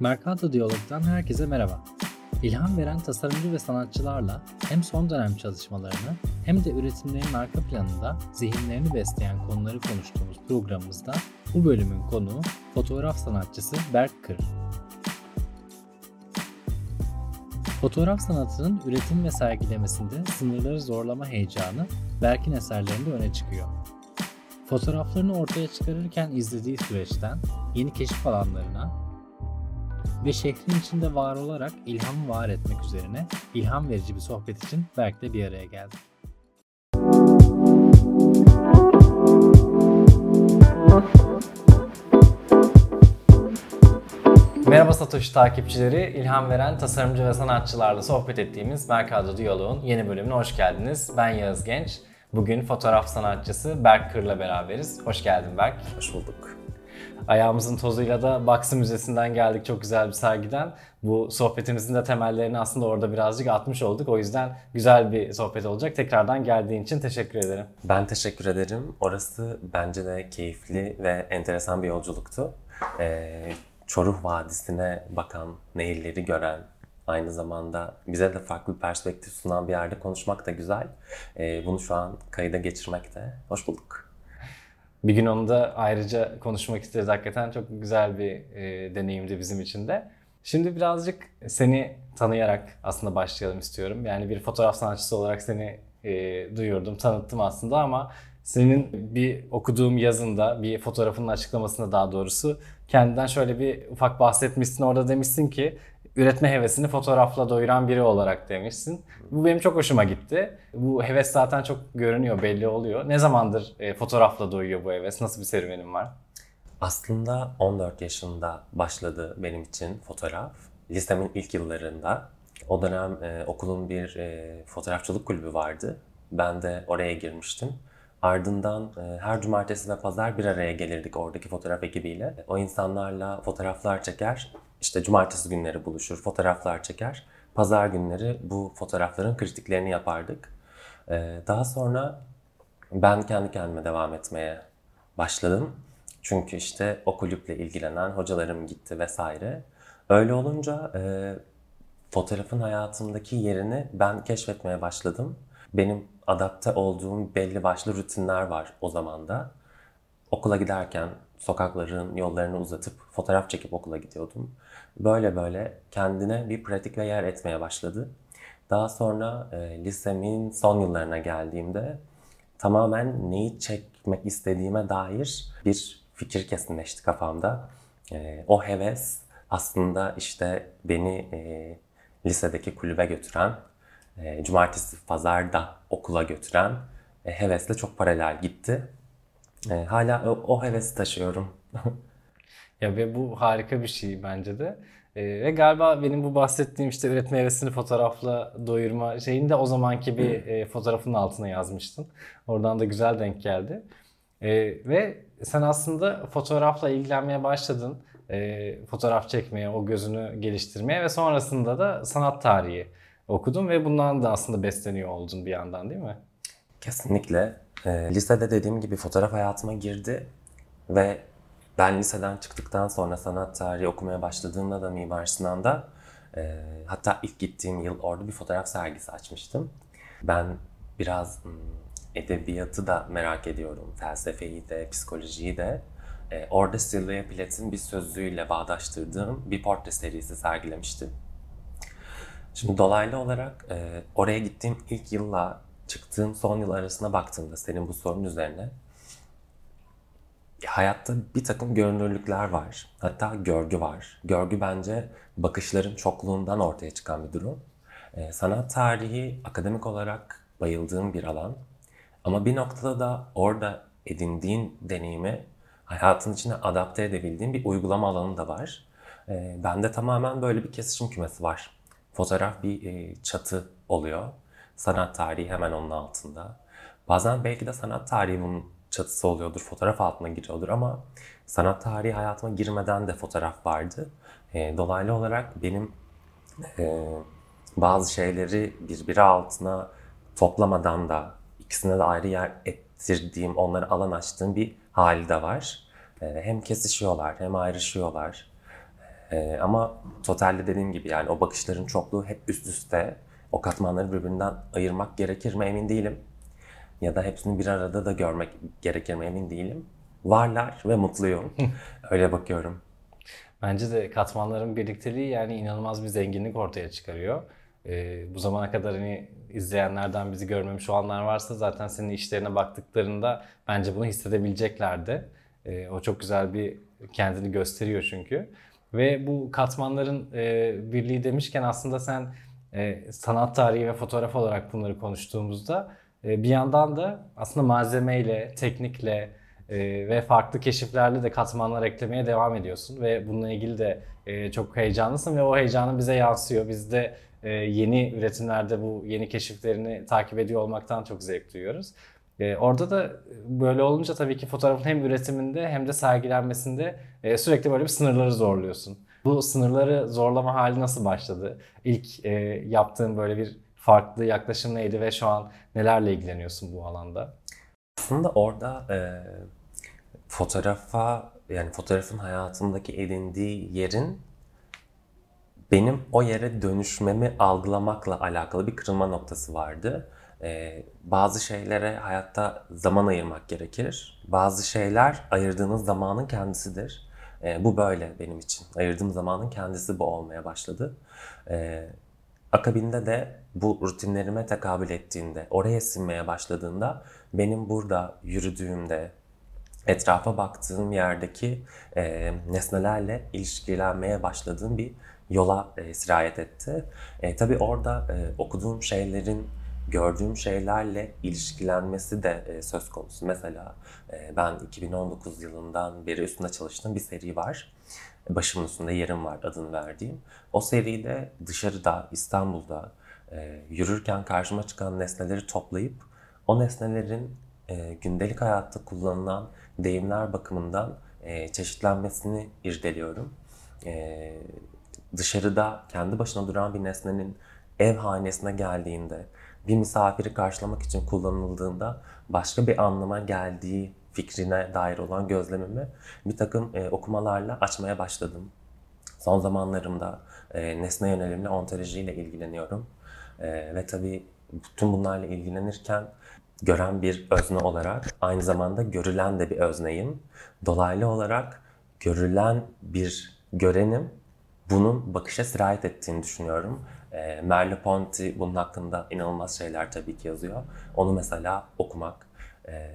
Mercato Diyalog'dan herkese merhaba. İlham veren tasarımcı ve sanatçılarla hem son dönem çalışmalarını hem de üretimlerin arka planında zihinlerini besleyen konuları konuştuğumuz programımızda bu bölümün konuğu fotoğraf sanatçısı Berk Kır. Fotoğraf sanatının üretim ve sergilemesinde sınırları zorlama heyecanı Berk'in eserlerinde öne çıkıyor. Fotoğraflarını ortaya çıkarırken izlediği süreçten yeni keşif alanlarına ve şehrin içinde var olarak ilhamı var etmek üzerine ilham verici bir sohbet için Berk'le bir araya geldim. Merhaba Satoshi takipçileri, ilham veren tasarımcı ve sanatçılarla sohbet ettiğimiz Mercado Diyalog'un yeni bölümüne hoş geldiniz. Ben Yağız Genç. Bugün fotoğraf sanatçısı Berk Kır'la beraberiz. Hoş geldin Berk. Hoş bulduk. Ayağımızın tozuyla da Baksı Müzesi'nden geldik çok güzel bir sergiden. Bu sohbetimizin de temellerini aslında orada birazcık atmış olduk. O yüzden güzel bir sohbet olacak. Tekrardan geldiğin için teşekkür ederim. Ben teşekkür ederim. Orası bence de keyifli ve enteresan bir yolculuktu. Ee, Çoruh Vadisi'ne bakan, nehirleri gören, aynı zamanda bize de farklı bir perspektif sunan bir yerde konuşmak da güzel. Ee, bunu şu an kayıda geçirmek de hoş bulduk. Bir gün onu da ayrıca konuşmak isteriz. Hakikaten çok güzel bir e, deneyimdi bizim için de. Şimdi birazcık seni tanıyarak aslında başlayalım istiyorum. Yani bir fotoğraf sanatçısı olarak seni e, duyurdum, tanıttım aslında ama senin bir okuduğum yazında, bir fotoğrafının açıklamasında daha doğrusu kendinden şöyle bir ufak bahsetmişsin. Orada demişsin ki üretme hevesini fotoğrafla doyuran biri olarak demişsin. Bu benim çok hoşuma gitti. Bu heves zaten çok görünüyor, belli oluyor. Ne zamandır e, fotoğrafla doyuyor bu heves? Nasıl bir serüvenin var? Aslında 14 yaşında başladı benim için fotoğraf. Lisemin ilk yıllarında. O dönem e, okulun bir e, fotoğrafçılık kulübü vardı. Ben de oraya girmiştim. Ardından e, her cumartesi ve pazar bir araya gelirdik oradaki fotoğraf ekibiyle. O insanlarla fotoğraflar çeker, işte cumartesi günleri buluşur, fotoğraflar çeker. Pazar günleri bu fotoğrafların kritiklerini yapardık. Ee, daha sonra ben kendi kendime devam etmeye başladım. Çünkü işte o kulüple ilgilenen hocalarım gitti vesaire. Öyle olunca e, fotoğrafın hayatımdaki yerini ben keşfetmeye başladım. Benim adapte olduğum belli başlı rutinler var o zaman da. Okula giderken sokakların yollarını uzatıp fotoğraf çekip okula gidiyordum. Böyle böyle kendine bir pratik ve yer etmeye başladı. Daha sonra e, lisemin son yıllarına geldiğimde tamamen neyi çekmek istediğime dair bir fikir kesinleşti kafamda. E, o heves aslında işte beni e, lisedeki kulübe götüren, e, cumartesi pazarda okula götüren e, hevesle çok paralel gitti. E, hala o, o hevesi taşıyorum. ya ve bu harika bir şey bence de. E, ve galiba benim bu bahsettiğim işte üretme hevesini fotoğrafla doyurma şeyini de o zamanki bir e, fotoğrafın altına yazmıştın. Oradan da güzel denk geldi. E, ve sen aslında fotoğrafla ilgilenmeye başladın. E, fotoğraf çekmeye, o gözünü geliştirmeye ve sonrasında da sanat tarihi okudun ve bundan da aslında besleniyor oldun bir yandan değil mi? Kesinlikle. E, lisede dediğim gibi fotoğraf hayatıma girdi ve ben liseden çıktıktan sonra sanat tarihi okumaya başladığımda da Mimar Sinan'da e, hatta ilk gittiğim yıl orada bir fotoğraf sergisi açmıştım. Ben biraz edebiyatı da merak ediyorum, felsefeyi de, psikolojiyi de. E, orada Sylvia Plath'in bir sözlüğüyle bağdaştırdığım bir portre serisi sergilemiştim. Şimdi dolaylı olarak e, oraya gittiğim ilk yılla çıktığım son yıl arasına baktığımda senin bu sorun üzerine hayatta bir takım görünürlükler var. Hatta görgü var. Görgü bence bakışların çokluğundan ortaya çıkan bir durum. Ee, sanat tarihi akademik olarak bayıldığım bir alan. Ama bir noktada da orada edindiğin deneyimi hayatın içine adapte edebildiğin bir uygulama alanı da var. Ee, bende tamamen böyle bir kesişim kümesi var. Fotoğraf bir e, çatı oluyor. Sanat tarihi hemen onun altında. Bazen belki de sanat tarihi bunun çatısı oluyordur, fotoğraf altına giriyordur ama sanat tarihi hayatıma girmeden de fotoğraf vardı. E, dolaylı olarak benim e, bazı şeyleri birbiri altına toplamadan da ikisine de ayrı yer ettirdiğim, onları alan açtığım bir hali de var. E, hem kesişiyorlar hem ayrışıyorlar. E, ama totalde dediğim gibi yani o bakışların çokluğu hep üst üste. O katmanları birbirinden ayırmak gerekir mi emin değilim. Ya da hepsini bir arada da görmek gerekir mi emin değilim. Varlar ve mutluyum. Öyle bakıyorum. Bence de katmanların birlikteliği yani inanılmaz bir zenginlik ortaya çıkarıyor. Ee, bu zamana kadar hani izleyenlerden bizi görmemiş olanlar varsa zaten senin işlerine baktıklarında bence bunu hissedebileceklerdi. Ee, o çok güzel bir kendini gösteriyor çünkü. Ve bu katmanların e, birliği demişken aslında sen e, sanat tarihi ve fotoğraf olarak bunları konuştuğumuzda bir yandan da aslında malzemeyle, teknikle e, ve farklı keşiflerle de katmanlar eklemeye devam ediyorsun. Ve bununla ilgili de e, çok heyecanlısın ve o heyecanın bize yansıyor. Biz de e, yeni üretimlerde bu yeni keşiflerini takip ediyor olmaktan çok zevk duyuyoruz. Orada da böyle olunca tabii ki fotoğrafın hem üretiminde hem de sergilenmesinde sürekli böyle bir sınırları zorluyorsun. Bu sınırları zorlama hali nasıl başladı? İlk yaptığın böyle bir farklı yaklaşım neydi ve şu an nelerle ilgileniyorsun bu alanda? Aslında orada e, fotoğrafa yani fotoğrafın hayatımdaki edindiği yerin benim o yere dönüşmemi algılamakla alakalı bir kırılma noktası vardı. Ee, bazı şeylere hayatta zaman ayırmak gerekir. Bazı şeyler ayırdığınız zamanın kendisidir. Ee, bu böyle benim için. Ayırdığım zamanın kendisi bu olmaya başladı. Ee, akabinde de bu rutinlerime tekabül ettiğinde, oraya sinmeye başladığında benim burada yürüdüğümde, etrafa baktığım yerdeki e, nesnelerle ilişkilenmeye başladığım bir yola e, sirayet etti. E, tabii orada e, okuduğum şeylerin gördüğüm şeylerle ilişkilenmesi de e, söz konusu. Mesela e, ben 2019 yılından beri üstünde çalıştığım bir seri var. Başımın üstünde yerim var adını verdiğim. O seride dışarıda, İstanbul'da e, yürürken karşıma çıkan nesneleri toplayıp o nesnelerin e, gündelik hayatta kullanılan deyimler bakımından e, çeşitlenmesini irdeliyorum. E, dışarıda kendi başına duran bir nesnenin ev hanesine geldiğinde, bir misafiri karşılamak için kullanıldığında başka bir anlama geldiği fikrine dair olan gözlemimi bir takım e, okumalarla açmaya başladım. Son zamanlarımda e, nesne yönelimli ontolojiyle ilgileniyorum. E, ve tabii bütün bunlarla ilgilenirken gören bir özne olarak aynı zamanda görülen de bir özneyim. Dolaylı olarak görülen bir görenim bunun bakışa sirayet ettiğini düşünüyorum. E, Merleau-Ponty bunun hakkında inanılmaz şeyler tabii ki yazıyor. Onu mesela okumak, e,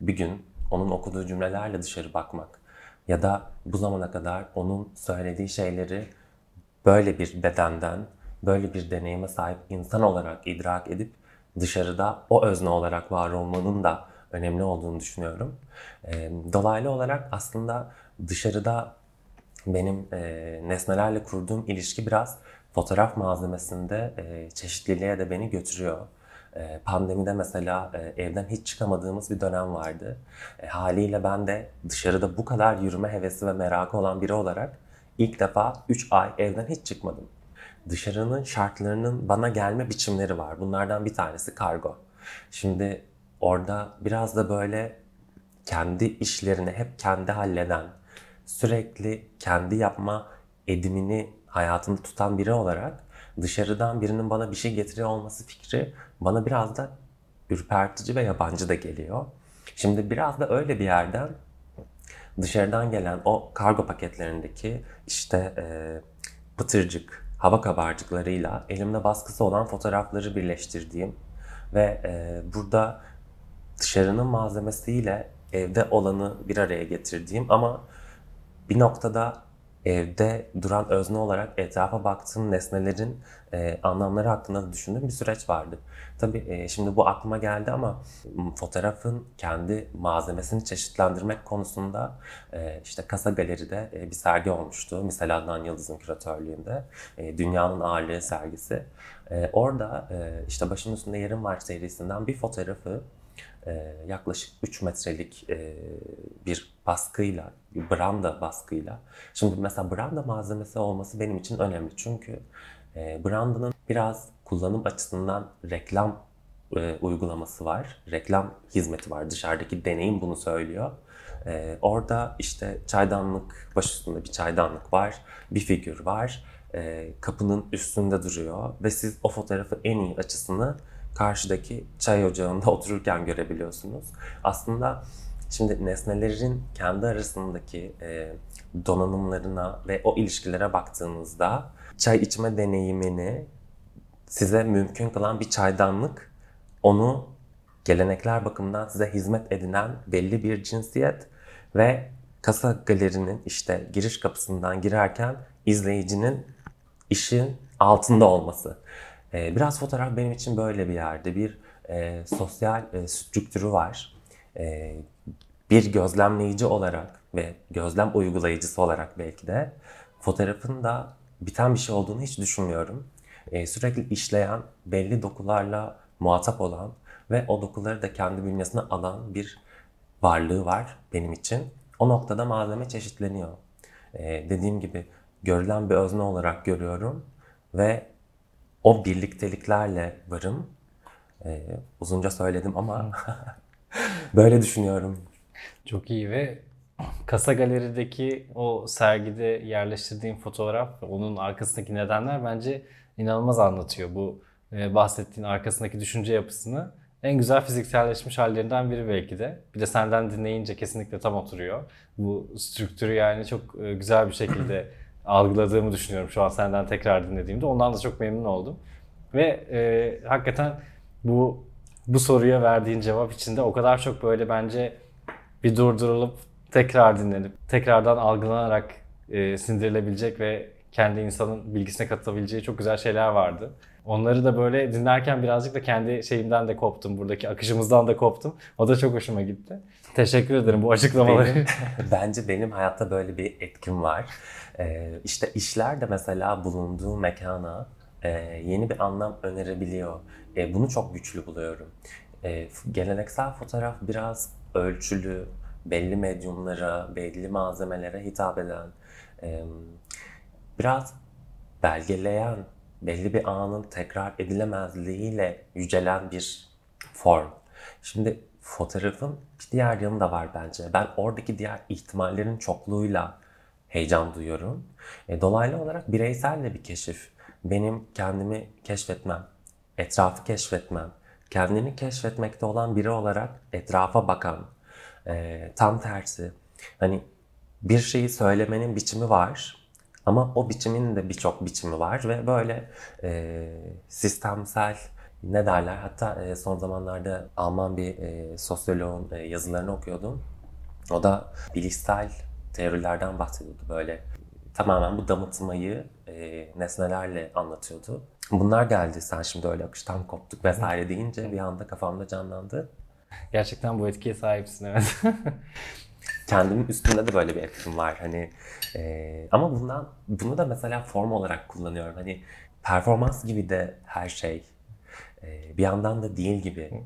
bir gün onun okuduğu cümlelerle dışarı bakmak ya da bu zamana kadar onun söylediği şeyleri böyle bir bedenden, böyle bir deneyime sahip insan olarak idrak edip dışarıda o özne olarak var olmanın da önemli olduğunu düşünüyorum. E, dolaylı olarak aslında dışarıda benim e, nesnelerle kurduğum ilişki biraz fotoğraf malzemesinde e, çeşitliliğe de beni götürüyor. E, pandemide mesela e, evden hiç çıkamadığımız bir dönem vardı. E, haliyle ben de dışarıda bu kadar yürüme hevesi ve merakı olan biri olarak ilk defa 3 ay evden hiç çıkmadım. Dışarının şartlarının bana gelme biçimleri var. Bunlardan bir tanesi kargo. Şimdi orada biraz da böyle kendi işlerini hep kendi halleden, sürekli kendi yapma edimini hayatında tutan biri olarak dışarıdan birinin bana bir şey getiriyor olması fikri bana biraz da ürpertici ve yabancı da geliyor. Şimdi biraz da öyle bir yerden dışarıdan gelen o kargo paketlerindeki işte e, pıtırcık, hava kabarcıklarıyla elimde baskısı olan fotoğrafları birleştirdiğim ve e, burada dışarının malzemesiyle evde olanı bir araya getirdiğim ama bir noktada evde duran özne olarak etrafa baktığım nesnelerin e, anlamları hakkında da düşündüğüm bir süreç vardı. Tabii e, şimdi bu aklıma geldi ama fotoğrafın kendi malzemesini çeşitlendirmek konusunda e, işte Kasa Galeri'de e, bir sergi olmuştu. Misal Adnan Yıldız'ın küratörlüğünde. E, Dünyanın Ağırlığı sergisi. E, orada e, işte Başımın Üstünde Yerim Var serisinden bir fotoğrafı e, yaklaşık 3 metrelik e, bir baskıyla, branda baskıyla. Şimdi mesela branda malzemesi olması benim için önemli. Çünkü e, brandanın biraz kullanım açısından reklam e, uygulaması var. Reklam hizmeti var. Dışarıdaki deneyim bunu söylüyor. Ee, orada işte çaydanlık, baş üstünde bir çaydanlık var, bir figür var. Ee, kapının üstünde duruyor ve siz o fotoğrafı en iyi açısını karşıdaki çay ocağında otururken görebiliyorsunuz. Aslında şimdi nesnelerin kendi arasındaki e, donanımlarına ve o ilişkilere baktığınızda çay içme deneyimini size mümkün kılan bir çaydanlık onu gelenekler bakımından size hizmet edinen belli bir cinsiyet ve kasa galerinin işte giriş kapısından girerken izleyicinin işin altında olması. Ee, biraz fotoğraf benim için böyle bir yerde. Bir e, sosyal e, strüktürü var. E, bir gözlemleyici olarak ve gözlem uygulayıcısı olarak belki de fotoğrafın da biten bir şey olduğunu hiç düşünmüyorum. E, sürekli işleyen, belli dokularla muhatap olan ve o dokuları da kendi bünyesine alan bir varlığı var benim için. O noktada malzeme çeşitleniyor. Ee, dediğim gibi görülen bir özne olarak görüyorum ve o birlikteliklerle varım. Ee, uzunca söyledim ama böyle düşünüyorum. Çok iyi ve Kasa Galeri'deki o sergide yerleştirdiğim fotoğraf onun arkasındaki nedenler bence inanılmaz anlatıyor bu e, bahsettiğin arkasındaki düşünce yapısını en güzel fizikselleşmiş hallerinden biri belki de. Bir de senden dinleyince kesinlikle tam oturuyor. Bu strüktürü yani çok e, güzel bir şekilde algıladığımı düşünüyorum şu an senden tekrar dinlediğimde. Ondan da çok memnun oldum. Ve e, hakikaten bu bu soruya verdiğin cevap içinde o kadar çok böyle bence bir durdurulup tekrar dinlenip tekrardan algılanarak e, sindirilebilecek ve kendi insanın bilgisine katılabileceği çok güzel şeyler vardı. Onları da böyle dinlerken birazcık da kendi şeyimden de koptum. Buradaki akışımızdan da koptum. O da çok hoşuma gitti. Teşekkür ederim bu açıklamaları. Benim, bence benim hayatta böyle bir etkim var. Ee, işte işler de mesela bulunduğu mekana e, yeni bir anlam önerebiliyor. E, bunu çok güçlü buluyorum. E, geleneksel fotoğraf biraz ölçülü, belli medyumlara, belli malzemelere hitap eden, biraz belgeleyen belli bir anın tekrar edilemezliğiyle yücelen bir form. Şimdi fotoğrafın bir diğer yanı da var bence. Ben oradaki diğer ihtimallerin çokluğuyla heyecan duyuyorum. Dolaylı olarak bireysel de bir keşif. Benim kendimi keşfetmem, etrafı keşfetmem, kendini keşfetmekte olan biri olarak etrafa bakan, e, tam tersi. Hani bir şeyi söylemenin biçimi var ama o biçimin de birçok biçimi var ve böyle e, sistemsel ne derler hatta e, son zamanlarda Alman bir e, sosyoloğun e, yazılarını okuyordum. O da bilişsel teorilerden bahsediyordu böyle. Tamamen bu damıtmayı e, nesnelerle anlatıyordu. Bunlar geldi sen şimdi öyle akıştan koptuk vesaire deyince bir anda kafamda canlandı. Gerçekten bu etkiye sahipsin evet. kendimin üstünde de böyle bir etkim var. Hani e, ama bundan bunu da mesela form olarak kullanıyorum. Hani performans gibi de her şey. E, bir yandan da değil gibi.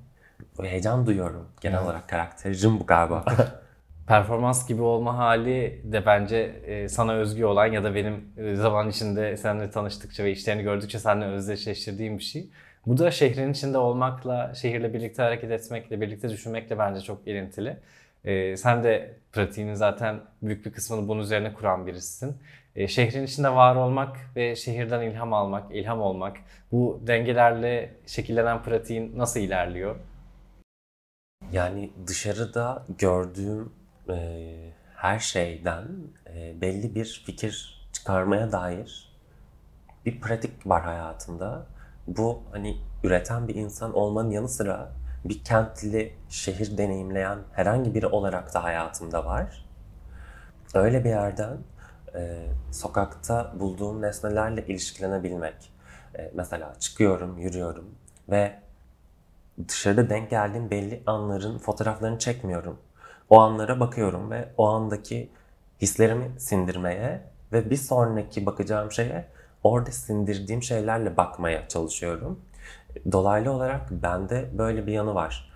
Heyecan duyuyorum genel evet. olarak karakterim bu galiba. performans gibi olma hali de bence e, sana özgü olan ya da benim e, zaman içinde seninle tanıştıkça ve işlerini gördükçe seninle özdeşleştirdiğim bir şey. Bu da şehrin içinde olmakla, şehirle birlikte hareket etmekle, birlikte düşünmekle bence çok ilintili. E, sen de pratiğinin zaten büyük bir kısmını bunun üzerine kuran birisisin. E, şehrin içinde var olmak ve şehirden ilham almak, ilham olmak, bu dengelerle şekillenen pratiğin nasıl ilerliyor? Yani dışarıda gördüğüm e, her şeyden e, belli bir fikir çıkarmaya dair bir pratik var hayatımda. Bu hani üreten bir insan olmanın yanı sıra bir kentli şehir deneyimleyen herhangi biri olarak da hayatımda var. Öyle bir yerden e, sokakta bulduğum nesnelerle ilişkilenebilmek. E, mesela çıkıyorum, yürüyorum ve dışarıda denk geldiğim belli anların fotoğraflarını çekmiyorum. O anlara bakıyorum ve o andaki hislerimi sindirmeye ve bir sonraki bakacağım şeye orada sindirdiğim şeylerle bakmaya çalışıyorum. Dolaylı olarak bende böyle bir yanı var.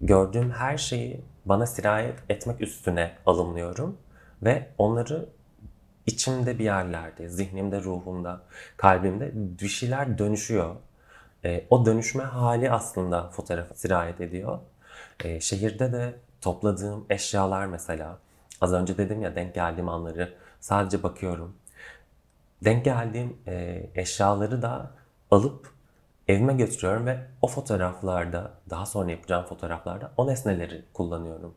Gördüğüm her şeyi bana sirayet etmek üstüne alımlıyorum ve onları içimde bir yerlerde, zihnimde, ruhumda, kalbimde bir şeyler dönüşüyor. E, o dönüşme hali aslında fotoğrafa sirayet ediyor. E, şehirde de topladığım eşyalar mesela Az önce dedim ya denk geldiğim anları sadece bakıyorum. Denk geldiğim e, eşyaları da alıp evime götürüyorum ve o fotoğraflarda, daha sonra yapacağım fotoğraflarda o nesneleri kullanıyorum.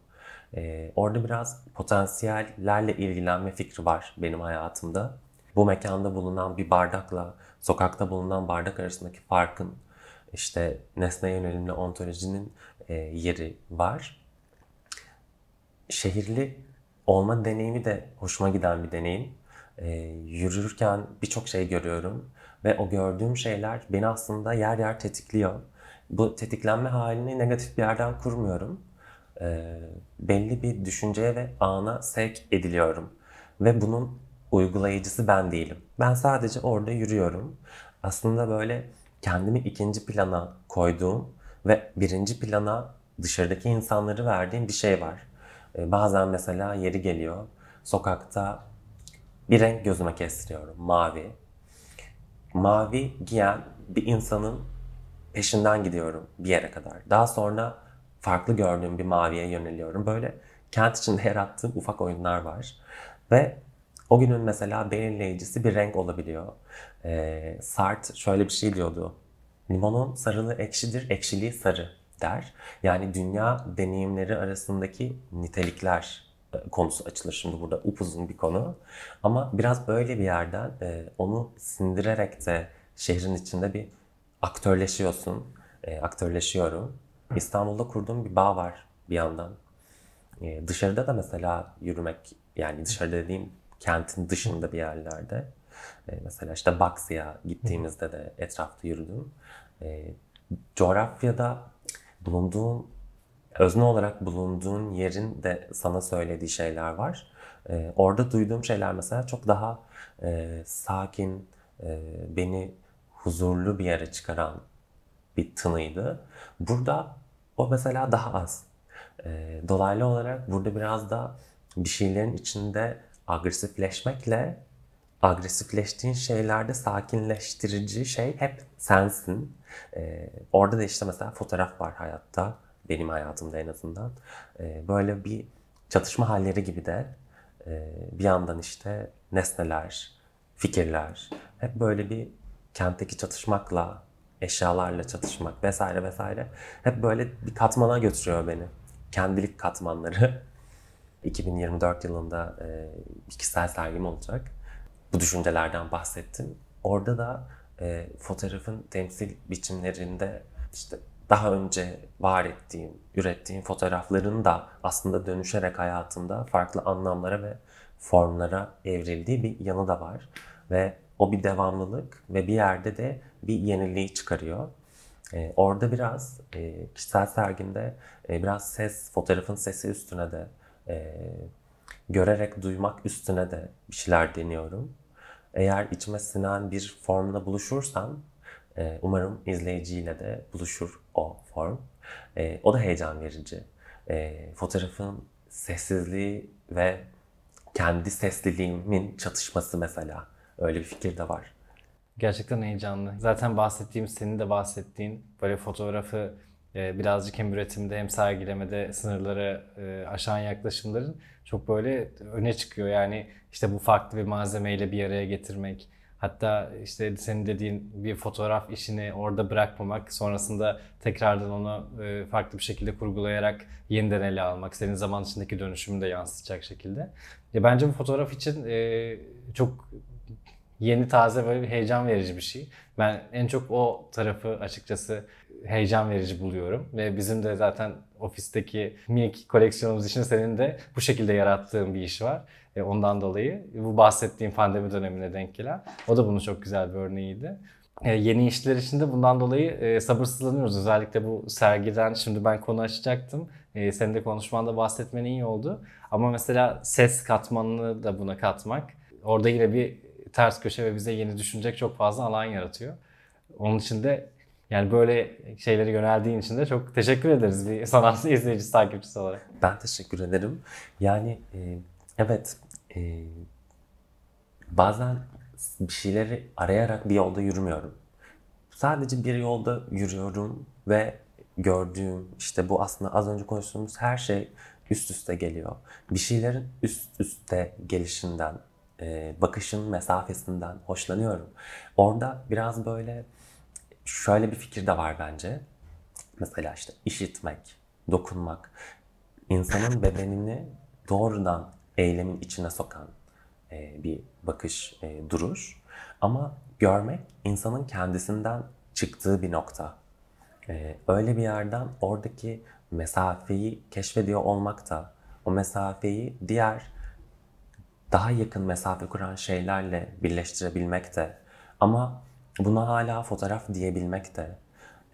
E, orada biraz potansiyellerle ilgilenme fikri var benim hayatımda. Bu mekanda bulunan bir bardakla sokakta bulunan bardak arasındaki farkın işte nesne yönelimli ontolojinin e, yeri var. Şehirli olma deneyimi de hoşuma giden bir deneyim. E, yürürken birçok şey görüyorum ve o gördüğüm şeyler beni aslında yer yer tetikliyor. Bu tetiklenme halini negatif bir yerden kurmuyorum. E, belli bir düşünceye ve ana sevk ediliyorum. Ve bunun uygulayıcısı ben değilim. Ben sadece orada yürüyorum. Aslında böyle kendimi ikinci plana koyduğum ve birinci plana dışarıdaki insanları verdiğim bir şey var. Ee, bazen mesela yeri geliyor. Sokakta bir renk gözüme kestiriyorum. Mavi. Mavi giyen bir insanın peşinden gidiyorum bir yere kadar. Daha sonra farklı gördüğüm bir maviye yöneliyorum. Böyle kent içinde yarattığım ufak oyunlar var. Ve o günün mesela belirleyicisi bir renk olabiliyor. Ee, Sartre şöyle bir şey diyordu. Limonun sarılı ekşidir, ekşiliği sarı der. Yani dünya deneyimleri arasındaki nitelikler e, konusu açılır şimdi burada upuzun bir konu. Ama biraz böyle bir yerden e, onu sindirerek de şehrin içinde bir aktörleşiyorsun. E, aktörleşiyorum. İstanbul'da kurduğum bir bağ var bir yandan. Dışarıda da mesela yürümek yani dışarıda dediğim kentin dışında bir yerlerde. Mesela işte Baksı'ya gittiğimizde de etrafta yürüdüm. Coğrafyada bulunduğun, özne olarak bulunduğun yerin de sana söylediği şeyler var. E, orada duyduğum şeyler mesela çok daha e, sakin, e, beni huzurlu bir yere çıkaran bir tınıydı. Burada o mesela daha az. E, dolaylı olarak burada biraz da bir şeylerin içinde agresifleşmekle agresifleştiğin şeylerde sakinleştirici şey hep sensin. Ee, orada da işte mesela fotoğraf var hayatta. Benim hayatımda en azından. Ee, böyle bir çatışma halleri gibi de e, bir yandan işte nesneler, fikirler hep böyle bir kentteki çatışmakla, eşyalarla çatışmak vesaire vesaire hep böyle bir katmana götürüyor beni. Kendilik katmanları. 2024 yılında e, bir kişisel sergim olacak. Bu düşüncelerden bahsettim. Orada da e, fotoğrafın temsil biçimlerinde işte daha önce var ettiğim, ürettiğim fotoğrafların da aslında dönüşerek hayatımda farklı anlamlara ve formlara evrildiği bir yanı da var. Ve o bir devamlılık ve bir yerde de bir yeniliği çıkarıyor. Ee, orada biraz e, kişisel sergimde e, biraz ses, fotoğrafın sesi üstüne de e, görerek duymak üstüne de bir şeyler deniyorum. Eğer içime sinen bir formla buluşursam e, umarım izleyiciyle de buluşur o form. E, o da heyecan verici. E, fotoğrafın sessizliği ve kendi sesliliğimin çatışması mesela. Öyle bir fikir de var. Gerçekten heyecanlı. Zaten bahsettiğim, senin de bahsettiğin böyle fotoğrafı birazcık hem üretimde hem sergilemede sınırları e, aşan yaklaşımların çok böyle öne çıkıyor. Yani işte bu farklı bir malzemeyle bir araya getirmek. Hatta işte senin dediğin bir fotoğraf işini orada bırakmamak, sonrasında tekrardan onu e, farklı bir şekilde kurgulayarak yeniden ele almak, senin zaman içindeki dönüşümü de yansıtacak şekilde. Ya bence bu fotoğraf için çok yeni, taze böyle bir heyecan verici bir şey. Ben en çok o tarafı açıkçası heyecan verici buluyorum. Ve bizim de zaten ofisteki minik koleksiyonumuz için senin de bu şekilde yarattığın bir iş var. E, ondan dolayı bu bahsettiğim pandemi dönemine denk gelen. O da bunun çok güzel bir örneğiydi. E, yeni işler için de bundan dolayı e, sabırsızlanıyoruz. Özellikle bu sergiden şimdi ben konu açacaktım. E, senin de konuşmanda bahsetmen iyi oldu. Ama mesela ses katmanını da buna katmak. Orada yine bir ters köşe ve bize yeni düşünecek çok fazla alan yaratıyor. Onun için de yani böyle şeylere yöneldiğin için de çok teşekkür ederiz bir sanat izleyicisi, takipçisi olarak. Ben teşekkür ederim. Yani e, evet e, bazen bir şeyleri arayarak bir yolda yürümüyorum. Sadece bir yolda yürüyorum ve gördüğüm işte bu aslında az önce konuştuğumuz her şey üst üste geliyor. Bir şeylerin üst üste gelişinden, e, bakışın mesafesinden hoşlanıyorum. Orada biraz böyle şöyle bir fikir de var bence. Mesela işte işitmek, dokunmak, insanın bedenini doğrudan eylemin içine sokan e, bir bakış, e, duruş. Ama görmek insanın kendisinden çıktığı bir nokta. E, öyle bir yerden oradaki mesafeyi keşfediyor olmak da o mesafeyi diğer daha yakın mesafe kuran şeylerle birleştirebilmek de ama buna hala fotoğraf diyebilmek de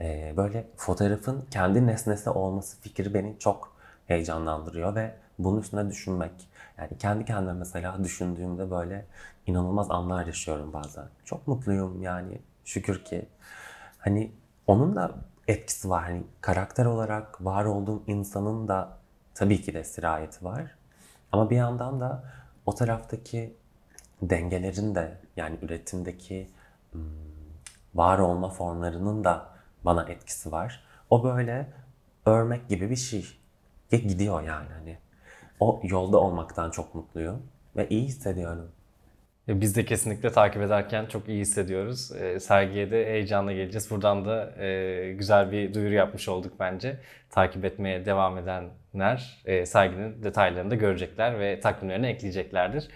e, böyle fotoğrafın kendi nesnesi olması fikri beni çok heyecanlandırıyor ve bunun üstüne düşünmek. Yani kendi kendime mesela düşündüğümde böyle inanılmaz anlar yaşıyorum bazen. Çok mutluyum yani şükür ki. Hani onun da etkisi var. Hani karakter olarak var olduğum insanın da tabii ki de sirayeti var. Ama bir yandan da o taraftaki dengelerin de yani üretimdeki var olma formlarının da bana etkisi var. O böyle örmek gibi bir şey. Ve gidiyor yani hani. O yolda olmaktan çok mutluyum ve iyi hissediyorum. Biz de kesinlikle takip ederken çok iyi hissediyoruz. E, sergiye de heyecanla geleceğiz. Buradan da e, güzel bir duyuru yapmış olduk bence. Takip etmeye devam edenler e, serginin detaylarını da görecekler ve takvimlerine ekleyeceklerdir.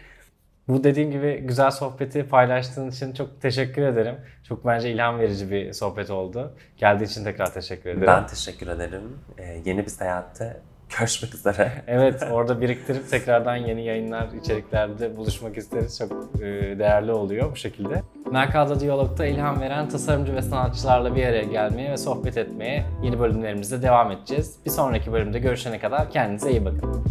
Bu dediğim gibi güzel sohbeti paylaştığın için çok teşekkür ederim. Çok bence ilham verici bir sohbet oldu. Geldiği için tekrar teşekkür ederim. Ben teşekkür ederim. Ee, yeni bir seyahatte görüşmek üzere. evet orada biriktirip tekrardan yeni yayınlar, içeriklerde buluşmak isteriz. Çok e, değerli oluyor bu şekilde. Merkada Diyalog'da ilham veren tasarımcı ve sanatçılarla bir araya gelmeye ve sohbet etmeye yeni bölümlerimizde devam edeceğiz. Bir sonraki bölümde görüşene kadar kendinize iyi bakın.